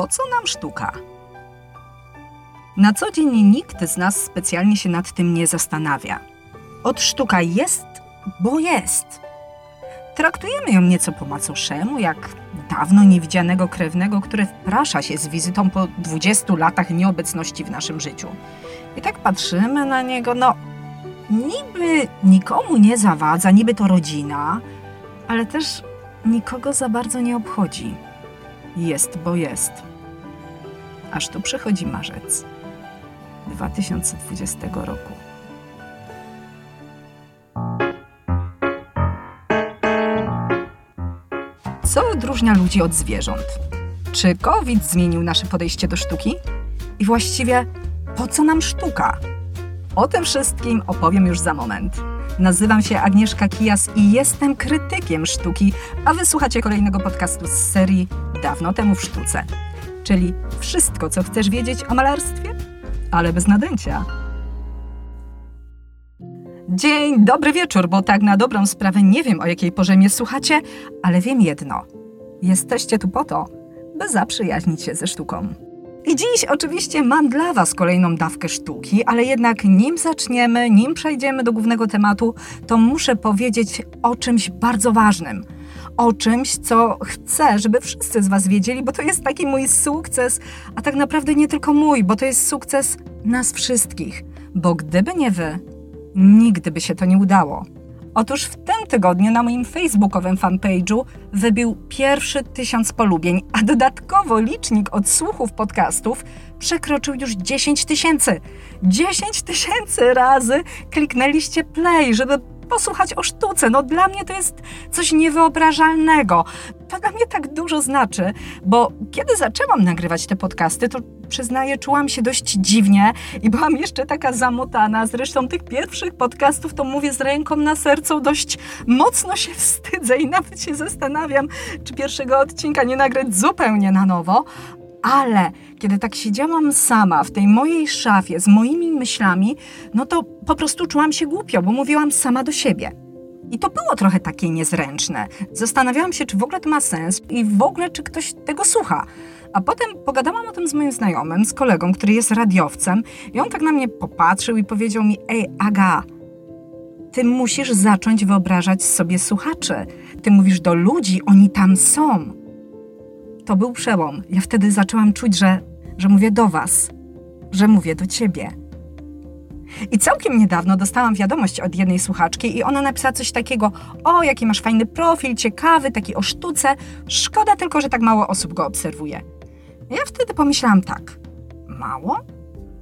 Po co nam sztuka? Na co dzień nikt z nas specjalnie się nad tym nie zastanawia. Od sztuka jest, bo jest. Traktujemy ją nieco po macoszemu, jak dawno niewidzianego krewnego, który wprasza się z wizytą po 20 latach nieobecności w naszym życiu. I tak patrzymy na niego, no niby nikomu nie zawadza, niby to rodzina, ale też nikogo za bardzo nie obchodzi. Jest, bo jest. Aż tu przychodzi marzec 2020 roku. Co odróżnia ludzi od zwierząt? Czy COVID zmienił nasze podejście do sztuki? I właściwie po co nam sztuka? O tym wszystkim opowiem już za moment. Nazywam się Agnieszka Kijas i jestem krytykiem sztuki, a wysłuchacie kolejnego podcastu z serii Dawno temu w sztuce. Czyli wszystko, co chcesz wiedzieć o malarstwie, ale bez nadęcia. Dzień dobry wieczór, bo tak na dobrą sprawę nie wiem o jakiej porze mnie słuchacie, ale wiem jedno. Jesteście tu po to, by zaprzyjaźnić się ze sztuką. I dziś oczywiście mam dla Was kolejną dawkę sztuki, ale jednak nim zaczniemy, nim przejdziemy do głównego tematu, to muszę powiedzieć o czymś bardzo ważnym. O czymś, co chcę, żeby wszyscy z Was wiedzieli, bo to jest taki mój sukces, a tak naprawdę nie tylko mój, bo to jest sukces nas wszystkich. Bo gdyby nie Wy, nigdy by się to nie udało. Otóż w tym tygodniu na moim facebookowym fanpage'u wybił pierwszy tysiąc polubień, a dodatkowo licznik odsłuchów podcastów przekroczył już 10 tysięcy. 10 tysięcy razy kliknęliście play, żeby posłuchać o sztuce. No dla mnie to jest coś niewyobrażalnego. To dla mnie tak dużo znaczy, bo kiedy zaczęłam nagrywać te podcasty, to przyznaję, czułam się dość dziwnie i byłam jeszcze taka zamotana. Zresztą tych pierwszych podcastów to mówię z ręką na sercu, dość mocno się wstydzę i nawet się zastanawiam, czy pierwszego odcinka nie nagrać zupełnie na nowo. Ale kiedy tak siedziałam sama w tej mojej szafie z moimi myślami, no to po prostu czułam się głupio, bo mówiłam sama do siebie. I to było trochę takie niezręczne. Zastanawiałam się, czy w ogóle to ma sens i w ogóle, czy ktoś tego słucha. A potem pogadałam o tym z moim znajomym, z kolegą, który jest radiowcem, i on tak na mnie popatrzył i powiedział mi: Ej, Aga, ty musisz zacząć wyobrażać sobie słuchaczy. Ty mówisz do ludzi, oni tam są. To był przełom. Ja wtedy zaczęłam czuć, że, że mówię do Was, że mówię do Ciebie. I całkiem niedawno dostałam wiadomość od jednej słuchaczki i ona napisała coś takiego: O, jaki masz fajny profil, ciekawy, taki o sztuce. Szkoda tylko, że tak mało osób go obserwuje. Ja wtedy pomyślałam tak: mało?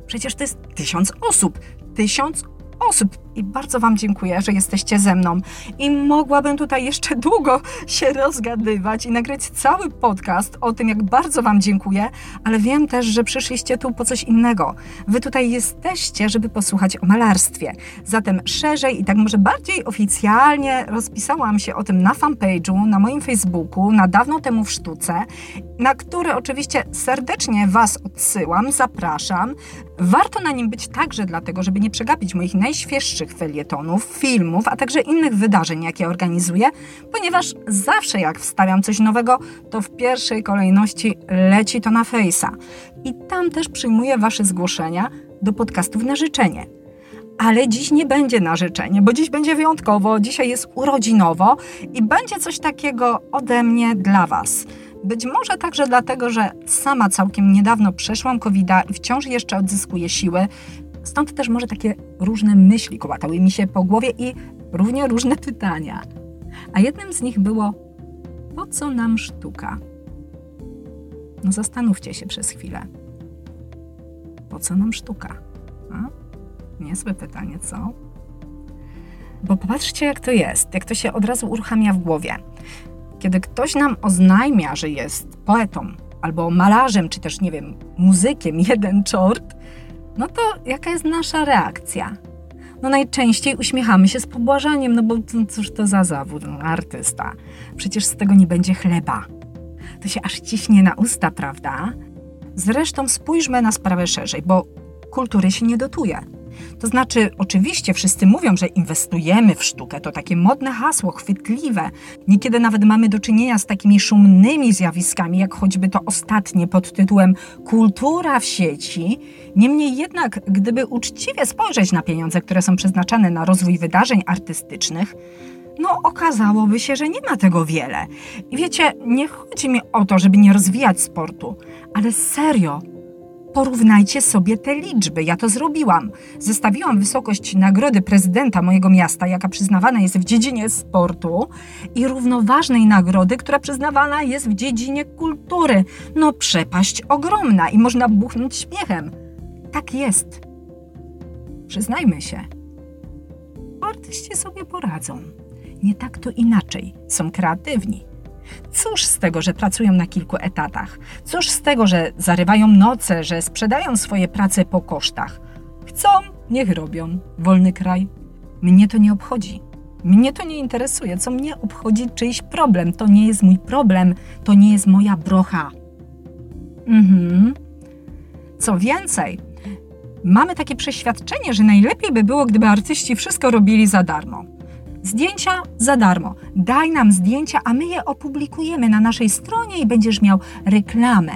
Przecież to jest tysiąc osób. Tysiąc osób. I bardzo Wam dziękuję, że jesteście ze mną. I mogłabym tutaj jeszcze długo się rozgadywać i nagrać cały podcast o tym, jak bardzo Wam dziękuję, ale wiem też, że przyszliście tu po coś innego. Wy tutaj jesteście, żeby posłuchać o malarstwie. Zatem szerzej i tak może bardziej oficjalnie rozpisałam się o tym na fanpage'u, na moim Facebooku, na dawno temu w sztuce, na który oczywiście serdecznie Was odsyłam, zapraszam. Warto na nim być także dlatego, żeby nie przegapić moich najświeższych felietonów, filmów, a także innych wydarzeń, jakie organizuję, ponieważ zawsze jak wstawiam coś nowego, to w pierwszej kolejności leci to na Face'a. I tam też przyjmuję Wasze zgłoszenia do podcastów na życzenie. Ale dziś nie będzie na życzenie, bo dziś będzie wyjątkowo, dzisiaj jest urodzinowo i będzie coś takiego ode mnie dla Was. Być może także dlatego, że sama całkiem niedawno przeszłam covid i wciąż jeszcze odzyskuję siły. Stąd też może takie różne myśli kołatały mi się po głowie i równie różne pytania. A jednym z nich było: po co nam sztuka? No zastanówcie się przez chwilę. Po co nam sztuka? A? Niezłe pytanie, co? Bo popatrzcie, jak to jest, jak to się od razu uruchamia w głowie. Kiedy ktoś nam oznajmia, że jest poetą albo malarzem, czy też, nie wiem, muzykiem, jeden czort, no to jaka jest nasza reakcja? No najczęściej uśmiechamy się z pobłażaniem, no bo cóż to za zawód, no, artysta. Przecież z tego nie będzie chleba. To się aż ciśnie na usta, prawda? Zresztą spójrzmy na sprawę szerzej, bo kultury się nie dotuje. To znaczy, oczywiście wszyscy mówią, że inwestujemy w sztukę. To takie modne hasło, chwytliwe. Niekiedy nawet mamy do czynienia z takimi szumnymi zjawiskami, jak choćby to ostatnie pod tytułem kultura w sieci. Niemniej jednak, gdyby uczciwie spojrzeć na pieniądze, które są przeznaczane na rozwój wydarzeń artystycznych, no okazałoby się, że nie ma tego wiele. I wiecie, nie chodzi mi o to, żeby nie rozwijać sportu, ale serio, porównajcie sobie te liczby. Ja to zrobiłam. Zestawiłam wysokość nagrody prezydenta mojego miasta, jaka przyznawana jest w dziedzinie sportu, i równoważnej nagrody, która przyznawana jest w dziedzinie kultury. No, przepaść ogromna i można buchnąć śmiechem. Tak jest. Przyznajmy się. Artyści sobie poradzą. Nie tak to inaczej. Są kreatywni. Cóż z tego, że pracują na kilku etatach? Cóż z tego, że zarywają noce, że sprzedają swoje prace po kosztach? Chcą, niech robią. Wolny kraj. Mnie to nie obchodzi. Mnie to nie interesuje. Co mnie obchodzi czyjś problem? To nie jest mój problem. To nie jest moja brocha. Mhm. Co więcej, mamy takie przeświadczenie, że najlepiej by było, gdyby artyści wszystko robili za darmo. Zdjęcia za darmo. Daj nam zdjęcia, a my je opublikujemy na naszej stronie i będziesz miał reklamę.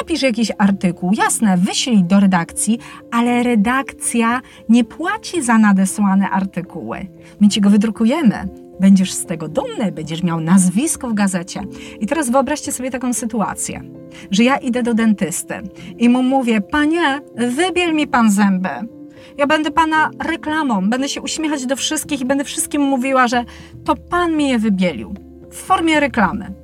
Napisz jakiś artykuł, jasne, wyślij do redakcji, ale redakcja nie płaci za nadesłane artykuły. My ci go wydrukujemy. Będziesz z tego dumny, będziesz miał nazwisko w gazecie. I teraz wyobraźcie sobie taką sytuację, że ja idę do dentysty i mu mówię: Panie, wybiel mi pan zęby. Ja będę pana reklamą, będę się uśmiechać do wszystkich i będę wszystkim mówiła, że to pan mi je wybielił w formie reklamy.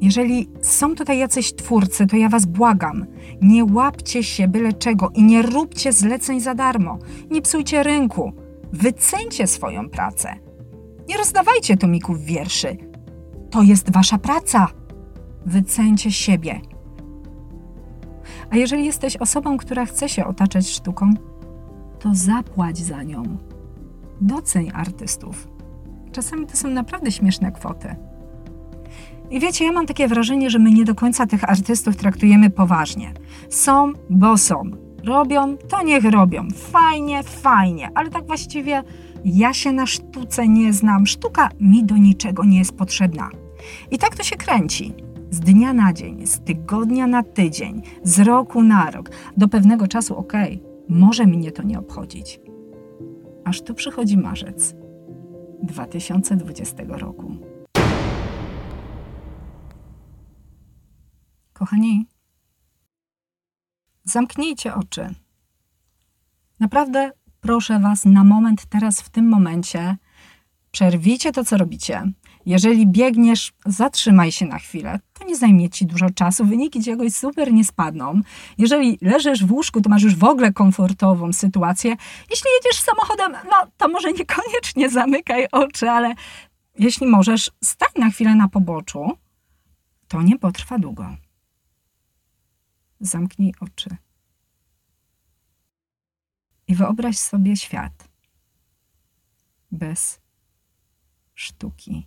Jeżeli są tutaj jacyś twórcy, to ja was błagam, nie łapcie się byle czego i nie róbcie zleceń za darmo. Nie psujcie rynku. Wyceńcie swoją pracę. Nie rozdawajcie tomików wierszy. To jest wasza praca. Wyceńcie siebie. A jeżeli jesteś osobą, która chce się otaczać sztuką, to zapłać za nią. Doceń artystów. Czasami to są naprawdę śmieszne kwoty. I wiecie, ja mam takie wrażenie, że my nie do końca tych artystów traktujemy poważnie. Są, bo są. Robią, to niech robią. Fajnie, fajnie, ale tak właściwie ja się na sztuce nie znam. Sztuka mi do niczego nie jest potrzebna. I tak to się kręci. Z dnia na dzień, z tygodnia na tydzień, z roku na rok. Do pewnego czasu, okej, okay, może mnie to nie obchodzić. Aż tu przychodzi marzec 2020 roku. Kochani, zamknijcie oczy. Naprawdę proszę Was na moment, teraz, w tym momencie, przerwijcie to, co robicie. Jeżeli biegniesz, zatrzymaj się na chwilę. To nie zajmie Ci dużo czasu, wyniki czegoś super nie spadną. Jeżeli leżysz w łóżku, to masz już w ogóle komfortową sytuację. Jeśli jedziesz samochodem, no to może niekoniecznie zamykaj oczy, ale jeśli możesz, stań na chwilę na poboczu. To nie potrwa długo. Zamknij oczy. I wyobraź sobie świat bez sztuki.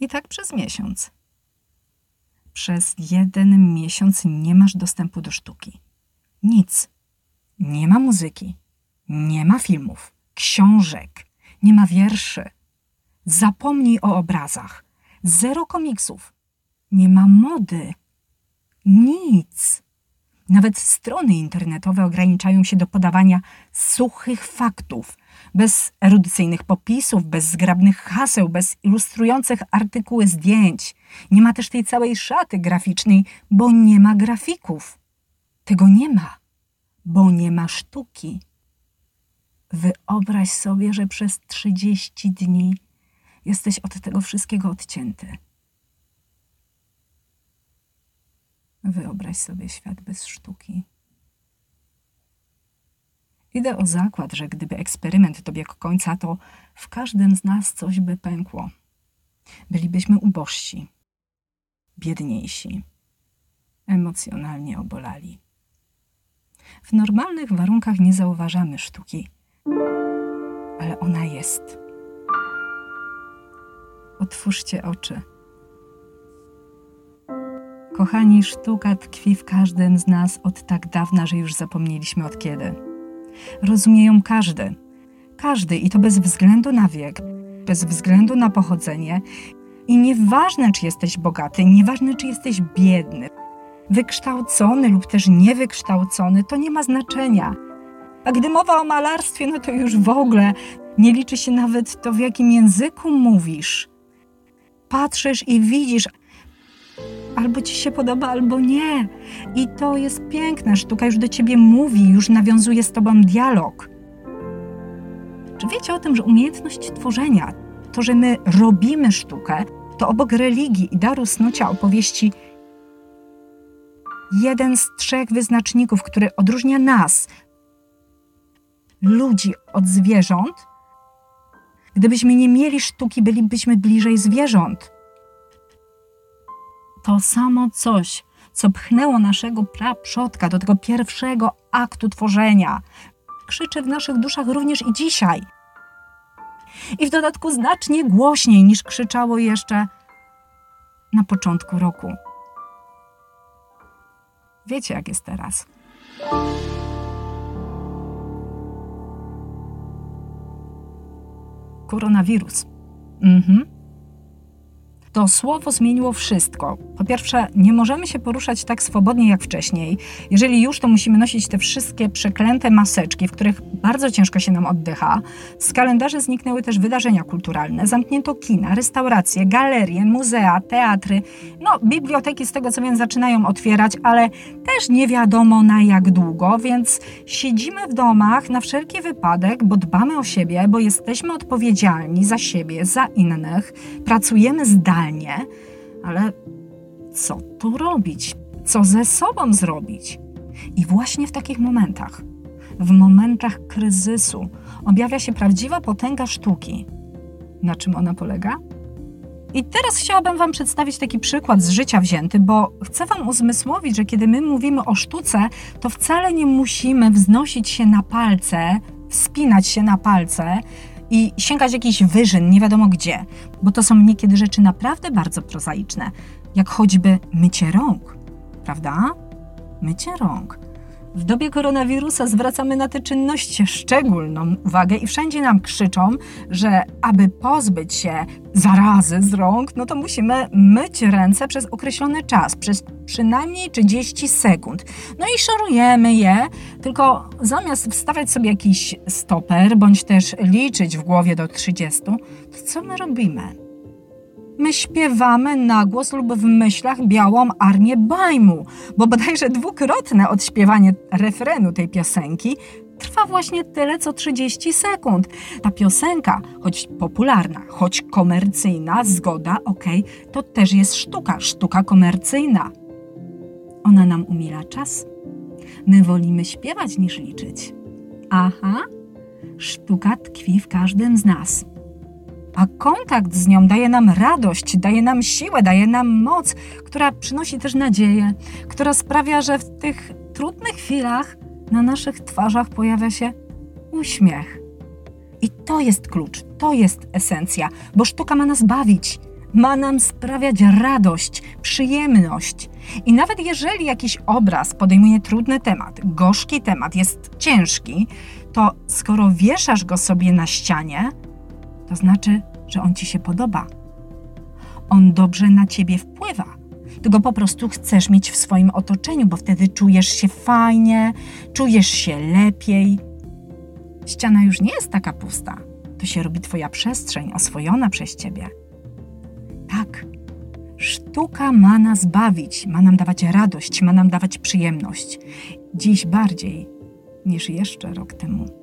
I tak przez miesiąc. Przez jeden miesiąc nie masz dostępu do sztuki. Nic. Nie ma muzyki, nie ma filmów, książek, nie ma wierszy. Zapomnij o obrazach. Zero komiksów. Nie ma mody. Nic. Nawet strony internetowe ograniczają się do podawania suchych faktów, bez erudycyjnych popisów, bez zgrabnych haseł, bez ilustrujących artykuły zdjęć. Nie ma też tej całej szaty graficznej, bo nie ma grafików. Tego nie ma, bo nie ma sztuki. Wyobraź sobie, że przez 30 dni jesteś od tego wszystkiego odcięty. Wyobraź sobie świat bez sztuki. Idę o zakład, że gdyby eksperyment dobiegł końca, to w każdym z nas coś by pękło. Bylibyśmy ubożsi, biedniejsi, emocjonalnie obolali. W normalnych warunkach nie zauważamy sztuki, ale ona jest. Otwórzcie oczy. Kochani, sztuka tkwi w każdym z nas od tak dawna, że już zapomnieliśmy od kiedy. Rozumie ją każdy. Każdy i to bez względu na wiek, bez względu na pochodzenie. I nieważne, czy jesteś bogaty, nieważne, czy jesteś biedny, wykształcony lub też niewykształcony, to nie ma znaczenia. A gdy mowa o malarstwie, no to już w ogóle nie liczy się nawet to, w jakim języku mówisz. Patrzysz i widzisz, albo ci się podoba, albo nie. I to jest piękne. Sztuka już do ciebie mówi, już nawiązuje z tobą dialog. Czy wiecie o tym, że umiejętność tworzenia, to, że my robimy sztukę, to obok religii i daru snucia opowieści jeden z trzech wyznaczników, który odróżnia nas, ludzi, od zwierząt? Gdybyśmy nie mieli sztuki, bylibyśmy bliżej zwierząt to samo coś, co pchnęło naszego praprzodka do tego pierwszego aktu tworzenia, krzyczy w naszych duszach również i dzisiaj. I w dodatku znacznie głośniej niż krzyczało jeszcze na początku roku. Wiecie, jak jest teraz. Koronawirus. Mhm to słowo zmieniło wszystko. Po pierwsze, nie możemy się poruszać tak swobodnie jak wcześniej. Jeżeli już, to musimy nosić te wszystkie przeklęte maseczki, w których bardzo ciężko się nam oddycha. Z kalendarzy zniknęły też wydarzenia kulturalne. Zamknięto kina, restauracje, galerie, muzea, teatry. No, biblioteki z tego co wiem zaczynają otwierać, ale też nie wiadomo na jak długo, więc siedzimy w domach na wszelki wypadek, bo dbamy o siebie, bo jesteśmy odpowiedzialni za siebie, za innych, pracujemy zdalnie ale co tu robić? Co ze sobą zrobić? I właśnie w takich momentach, w momentach kryzysu, objawia się prawdziwa potęga sztuki. Na czym ona polega? I teraz chciałabym Wam przedstawić taki przykład z życia wzięty, bo chcę Wam uzmysłowić, że kiedy my mówimy o sztuce, to wcale nie musimy wznosić się na palce, wspinać się na palce, i sięgać jakichś wyżyn, nie wiadomo gdzie, bo to są niekiedy rzeczy naprawdę bardzo prozaiczne, jak choćby mycie rąk, prawda? Mycie rąk. W dobie koronawirusa zwracamy na te czynności szczególną uwagę i wszędzie nam krzyczą, że aby pozbyć się zarazy z rąk, no to musimy myć ręce przez określony czas, przez przynajmniej 30 sekund. No i szorujemy je, tylko zamiast wstawiać sobie jakiś stoper, bądź też liczyć w głowie do 30, to co my robimy? My śpiewamy na głos lub w myślach białą armię bajmu, bo bodajże dwukrotne odśpiewanie refrenu tej piosenki trwa właśnie tyle co 30 sekund. Ta piosenka, choć popularna, choć komercyjna, zgoda, ok, to też jest sztuka, sztuka komercyjna. Ona nam umila czas. My wolimy śpiewać niż liczyć. Aha, sztuka tkwi w każdym z nas a kontakt z nią daje nam radość, daje nam siłę, daje nam moc, która przynosi też nadzieję, która sprawia, że w tych trudnych chwilach na naszych twarzach pojawia się uśmiech. I to jest klucz, to jest esencja, bo sztuka ma nas bawić, ma nam sprawiać radość, przyjemność. I nawet jeżeli jakiś obraz podejmuje trudny temat, gorzki temat, jest ciężki, to skoro wieszasz go sobie na ścianie, to znaczy, że on ci się podoba. On dobrze na ciebie wpływa. Ty go po prostu chcesz mieć w swoim otoczeniu, bo wtedy czujesz się fajnie, czujesz się lepiej. Ściana już nie jest taka pusta. To się robi twoja przestrzeń oswojona przez ciebie. Tak, sztuka ma nas bawić, ma nam dawać radość, ma nam dawać przyjemność. Dziś bardziej niż jeszcze rok temu.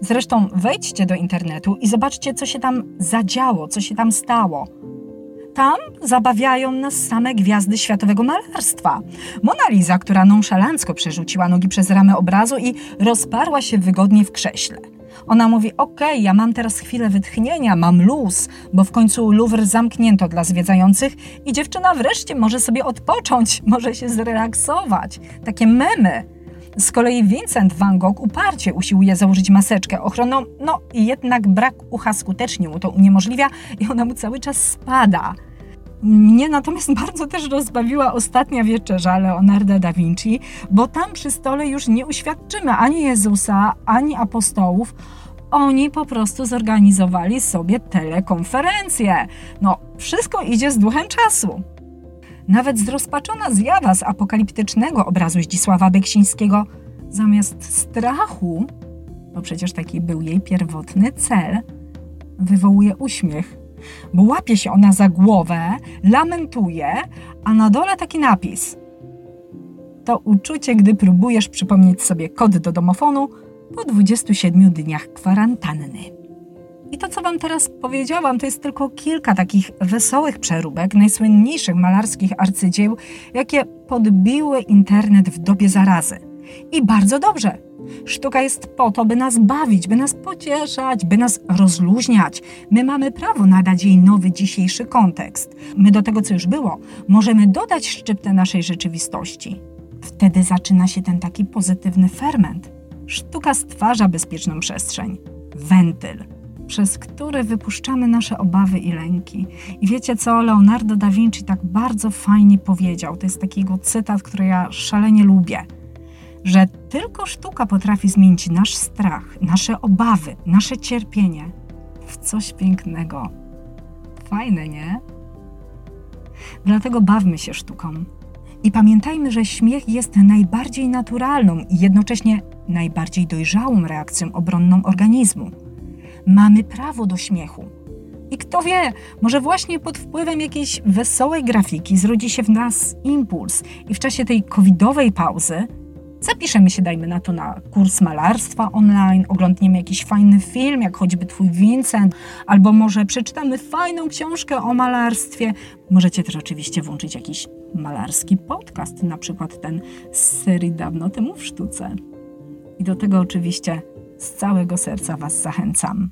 Zresztą wejdźcie do internetu i zobaczcie, co się tam zadziało, co się tam stało. Tam zabawiają nas same gwiazdy światowego malarstwa. Mona Lisa, która nonszalancko przerzuciła nogi przez ramę obrazu i rozparła się wygodnie w krześle. Ona mówi: OK, ja mam teraz chwilę wytchnienia, mam luz, bo w końcu Louvre zamknięto dla zwiedzających i dziewczyna wreszcie może sobie odpocząć, może się zrelaksować. Takie memy. Z kolei Vincent van Gogh uparcie usiłuje założyć maseczkę ochronną, no jednak brak ucha skutecznie mu to uniemożliwia i ona mu cały czas spada. Mnie natomiast bardzo też rozbawiła ostatnia wieczerza Leonarda da Vinci, bo tam przy stole już nie uświadczymy ani Jezusa, ani apostołów. Oni po prostu zorganizowali sobie telekonferencję. No, wszystko idzie z duchem czasu. Nawet zrozpaczona zjawa z apokaliptycznego obrazu Zdzisława Beksińskiego, zamiast strachu, bo przecież taki był jej pierwotny cel, wywołuje uśmiech, bo łapie się ona za głowę, lamentuje, a na dole taki napis. To uczucie, gdy próbujesz przypomnieć sobie kod do domofonu po 27 dniach kwarantanny. I to, co Wam teraz powiedziałam, to jest tylko kilka takich wesołych przeróbek najsłynniejszych malarskich arcydzieł, jakie podbiły internet w dobie zarazy. I bardzo dobrze. Sztuka jest po to, by nas bawić, by nas pocieszać, by nas rozluźniać. My mamy prawo nadać jej nowy dzisiejszy kontekst. My do tego, co już było, możemy dodać szczyptę naszej rzeczywistości. Wtedy zaczyna się ten taki pozytywny ferment. Sztuka stwarza bezpieczną przestrzeń, wentyl przez który wypuszczamy nasze obawy i lęki. I wiecie co Leonardo da Vinci tak bardzo fajnie powiedział? To jest taki jego cytat, który ja szalenie lubię. Że tylko sztuka potrafi zmienić nasz strach, nasze obawy, nasze cierpienie w coś pięknego. Fajne, nie? Dlatego bawmy się sztuką. I pamiętajmy, że śmiech jest najbardziej naturalną i jednocześnie najbardziej dojrzałą reakcją obronną organizmu. Mamy prawo do śmiechu. I kto wie, może właśnie pod wpływem jakiejś wesołej grafiki zrodzi się w nas impuls i w czasie tej covidowej pauzy zapiszemy się, dajmy na to, na kurs malarstwa online, oglądniemy jakiś fajny film, jak choćby Twój Vincent, albo może przeczytamy fajną książkę o malarstwie. Możecie też oczywiście włączyć jakiś malarski podcast, na przykład ten z serii Dawno temu w sztuce. I do tego oczywiście z całego serca Was zachęcam.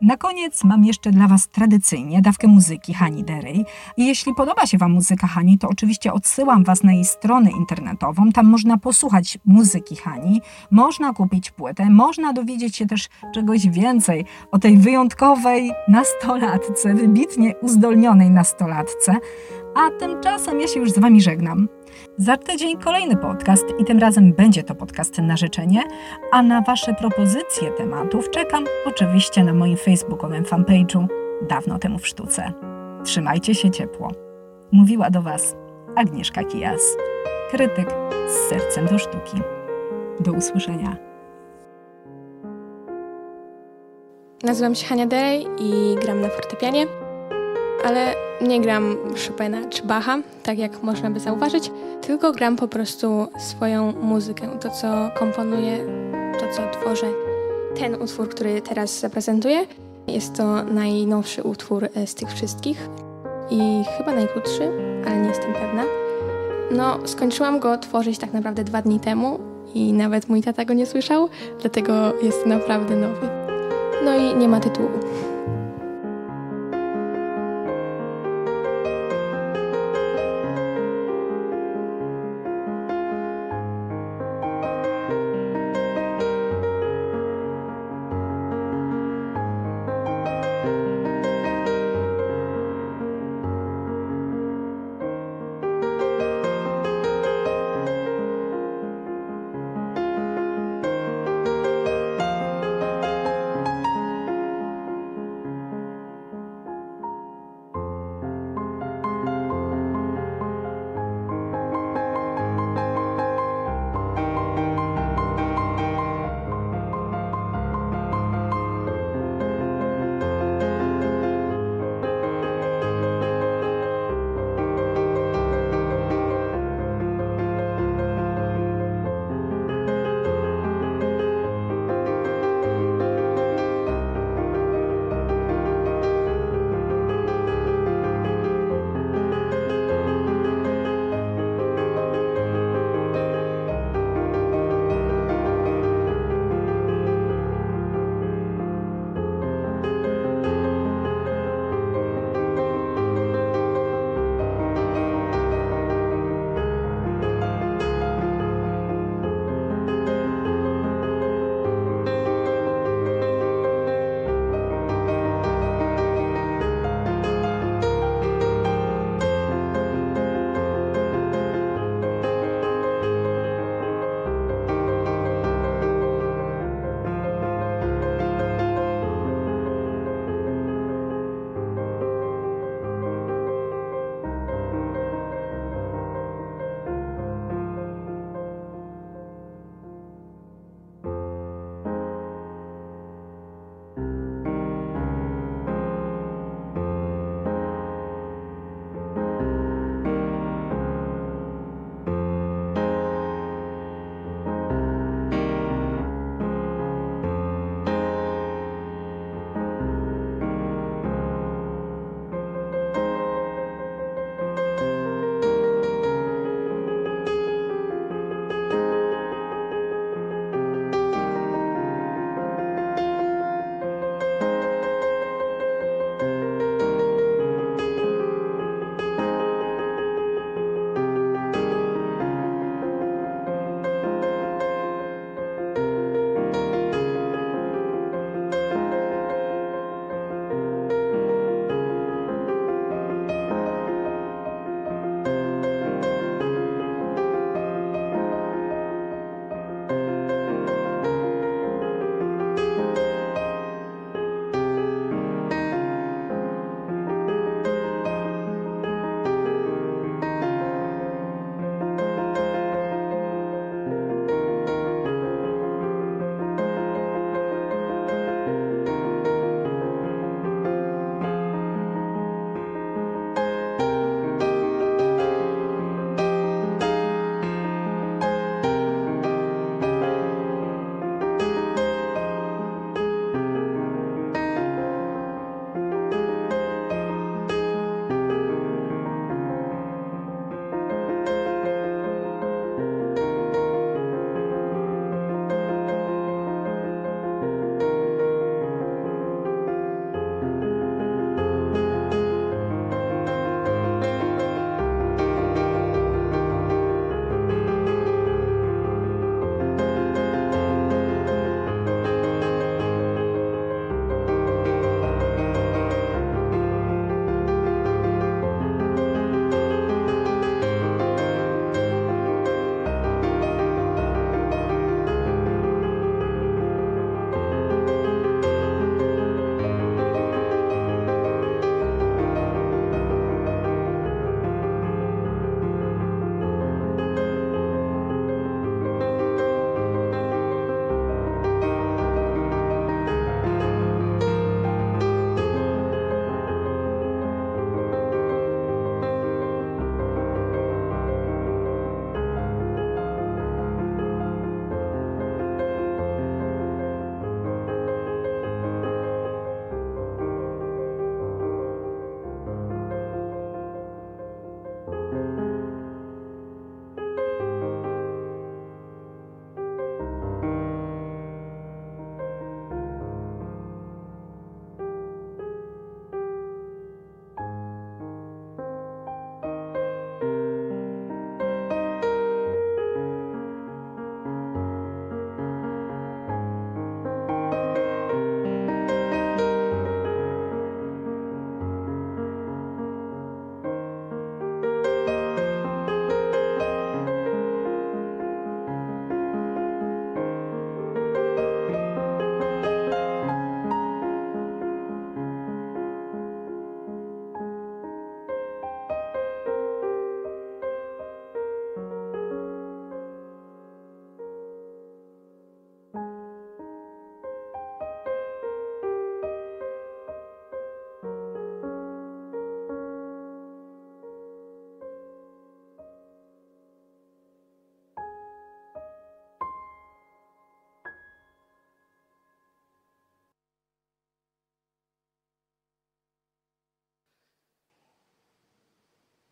Na koniec mam jeszcze dla Was tradycyjnie dawkę muzyki Hani Derej. Jeśli podoba się Wam muzyka Hani, to oczywiście odsyłam Was na jej stronę internetową. Tam można posłuchać muzyki Hani, można kupić płytę, można dowiedzieć się też czegoś więcej o tej wyjątkowej nastolatce, wybitnie uzdolnionej nastolatce. A tymczasem ja się już z Wami żegnam. Za tydzień kolejny podcast i tym razem będzie to podcast na życzenie, a na Wasze propozycje tematów czekam oczywiście na moim facebookowym fanpage'u Dawno temu w sztuce. Trzymajcie się ciepło. Mówiła do Was Agnieszka Kijas, krytyk z sercem do sztuki. Do usłyszenia. Nazywam się Hania Derej i gram na fortepianie, ale nie gram Chopina czy Bacha, tak jak można by zauważyć, tylko gram po prostu swoją muzykę, to co komponuję, to co tworzę. Ten utwór, który teraz zaprezentuję, jest to najnowszy utwór e, z tych wszystkich i chyba najkrótszy, ale nie jestem pewna. No, skończyłam go tworzyć tak naprawdę dwa dni temu i nawet mój tata go nie słyszał, dlatego jest naprawdę nowy. No i nie ma tytułu.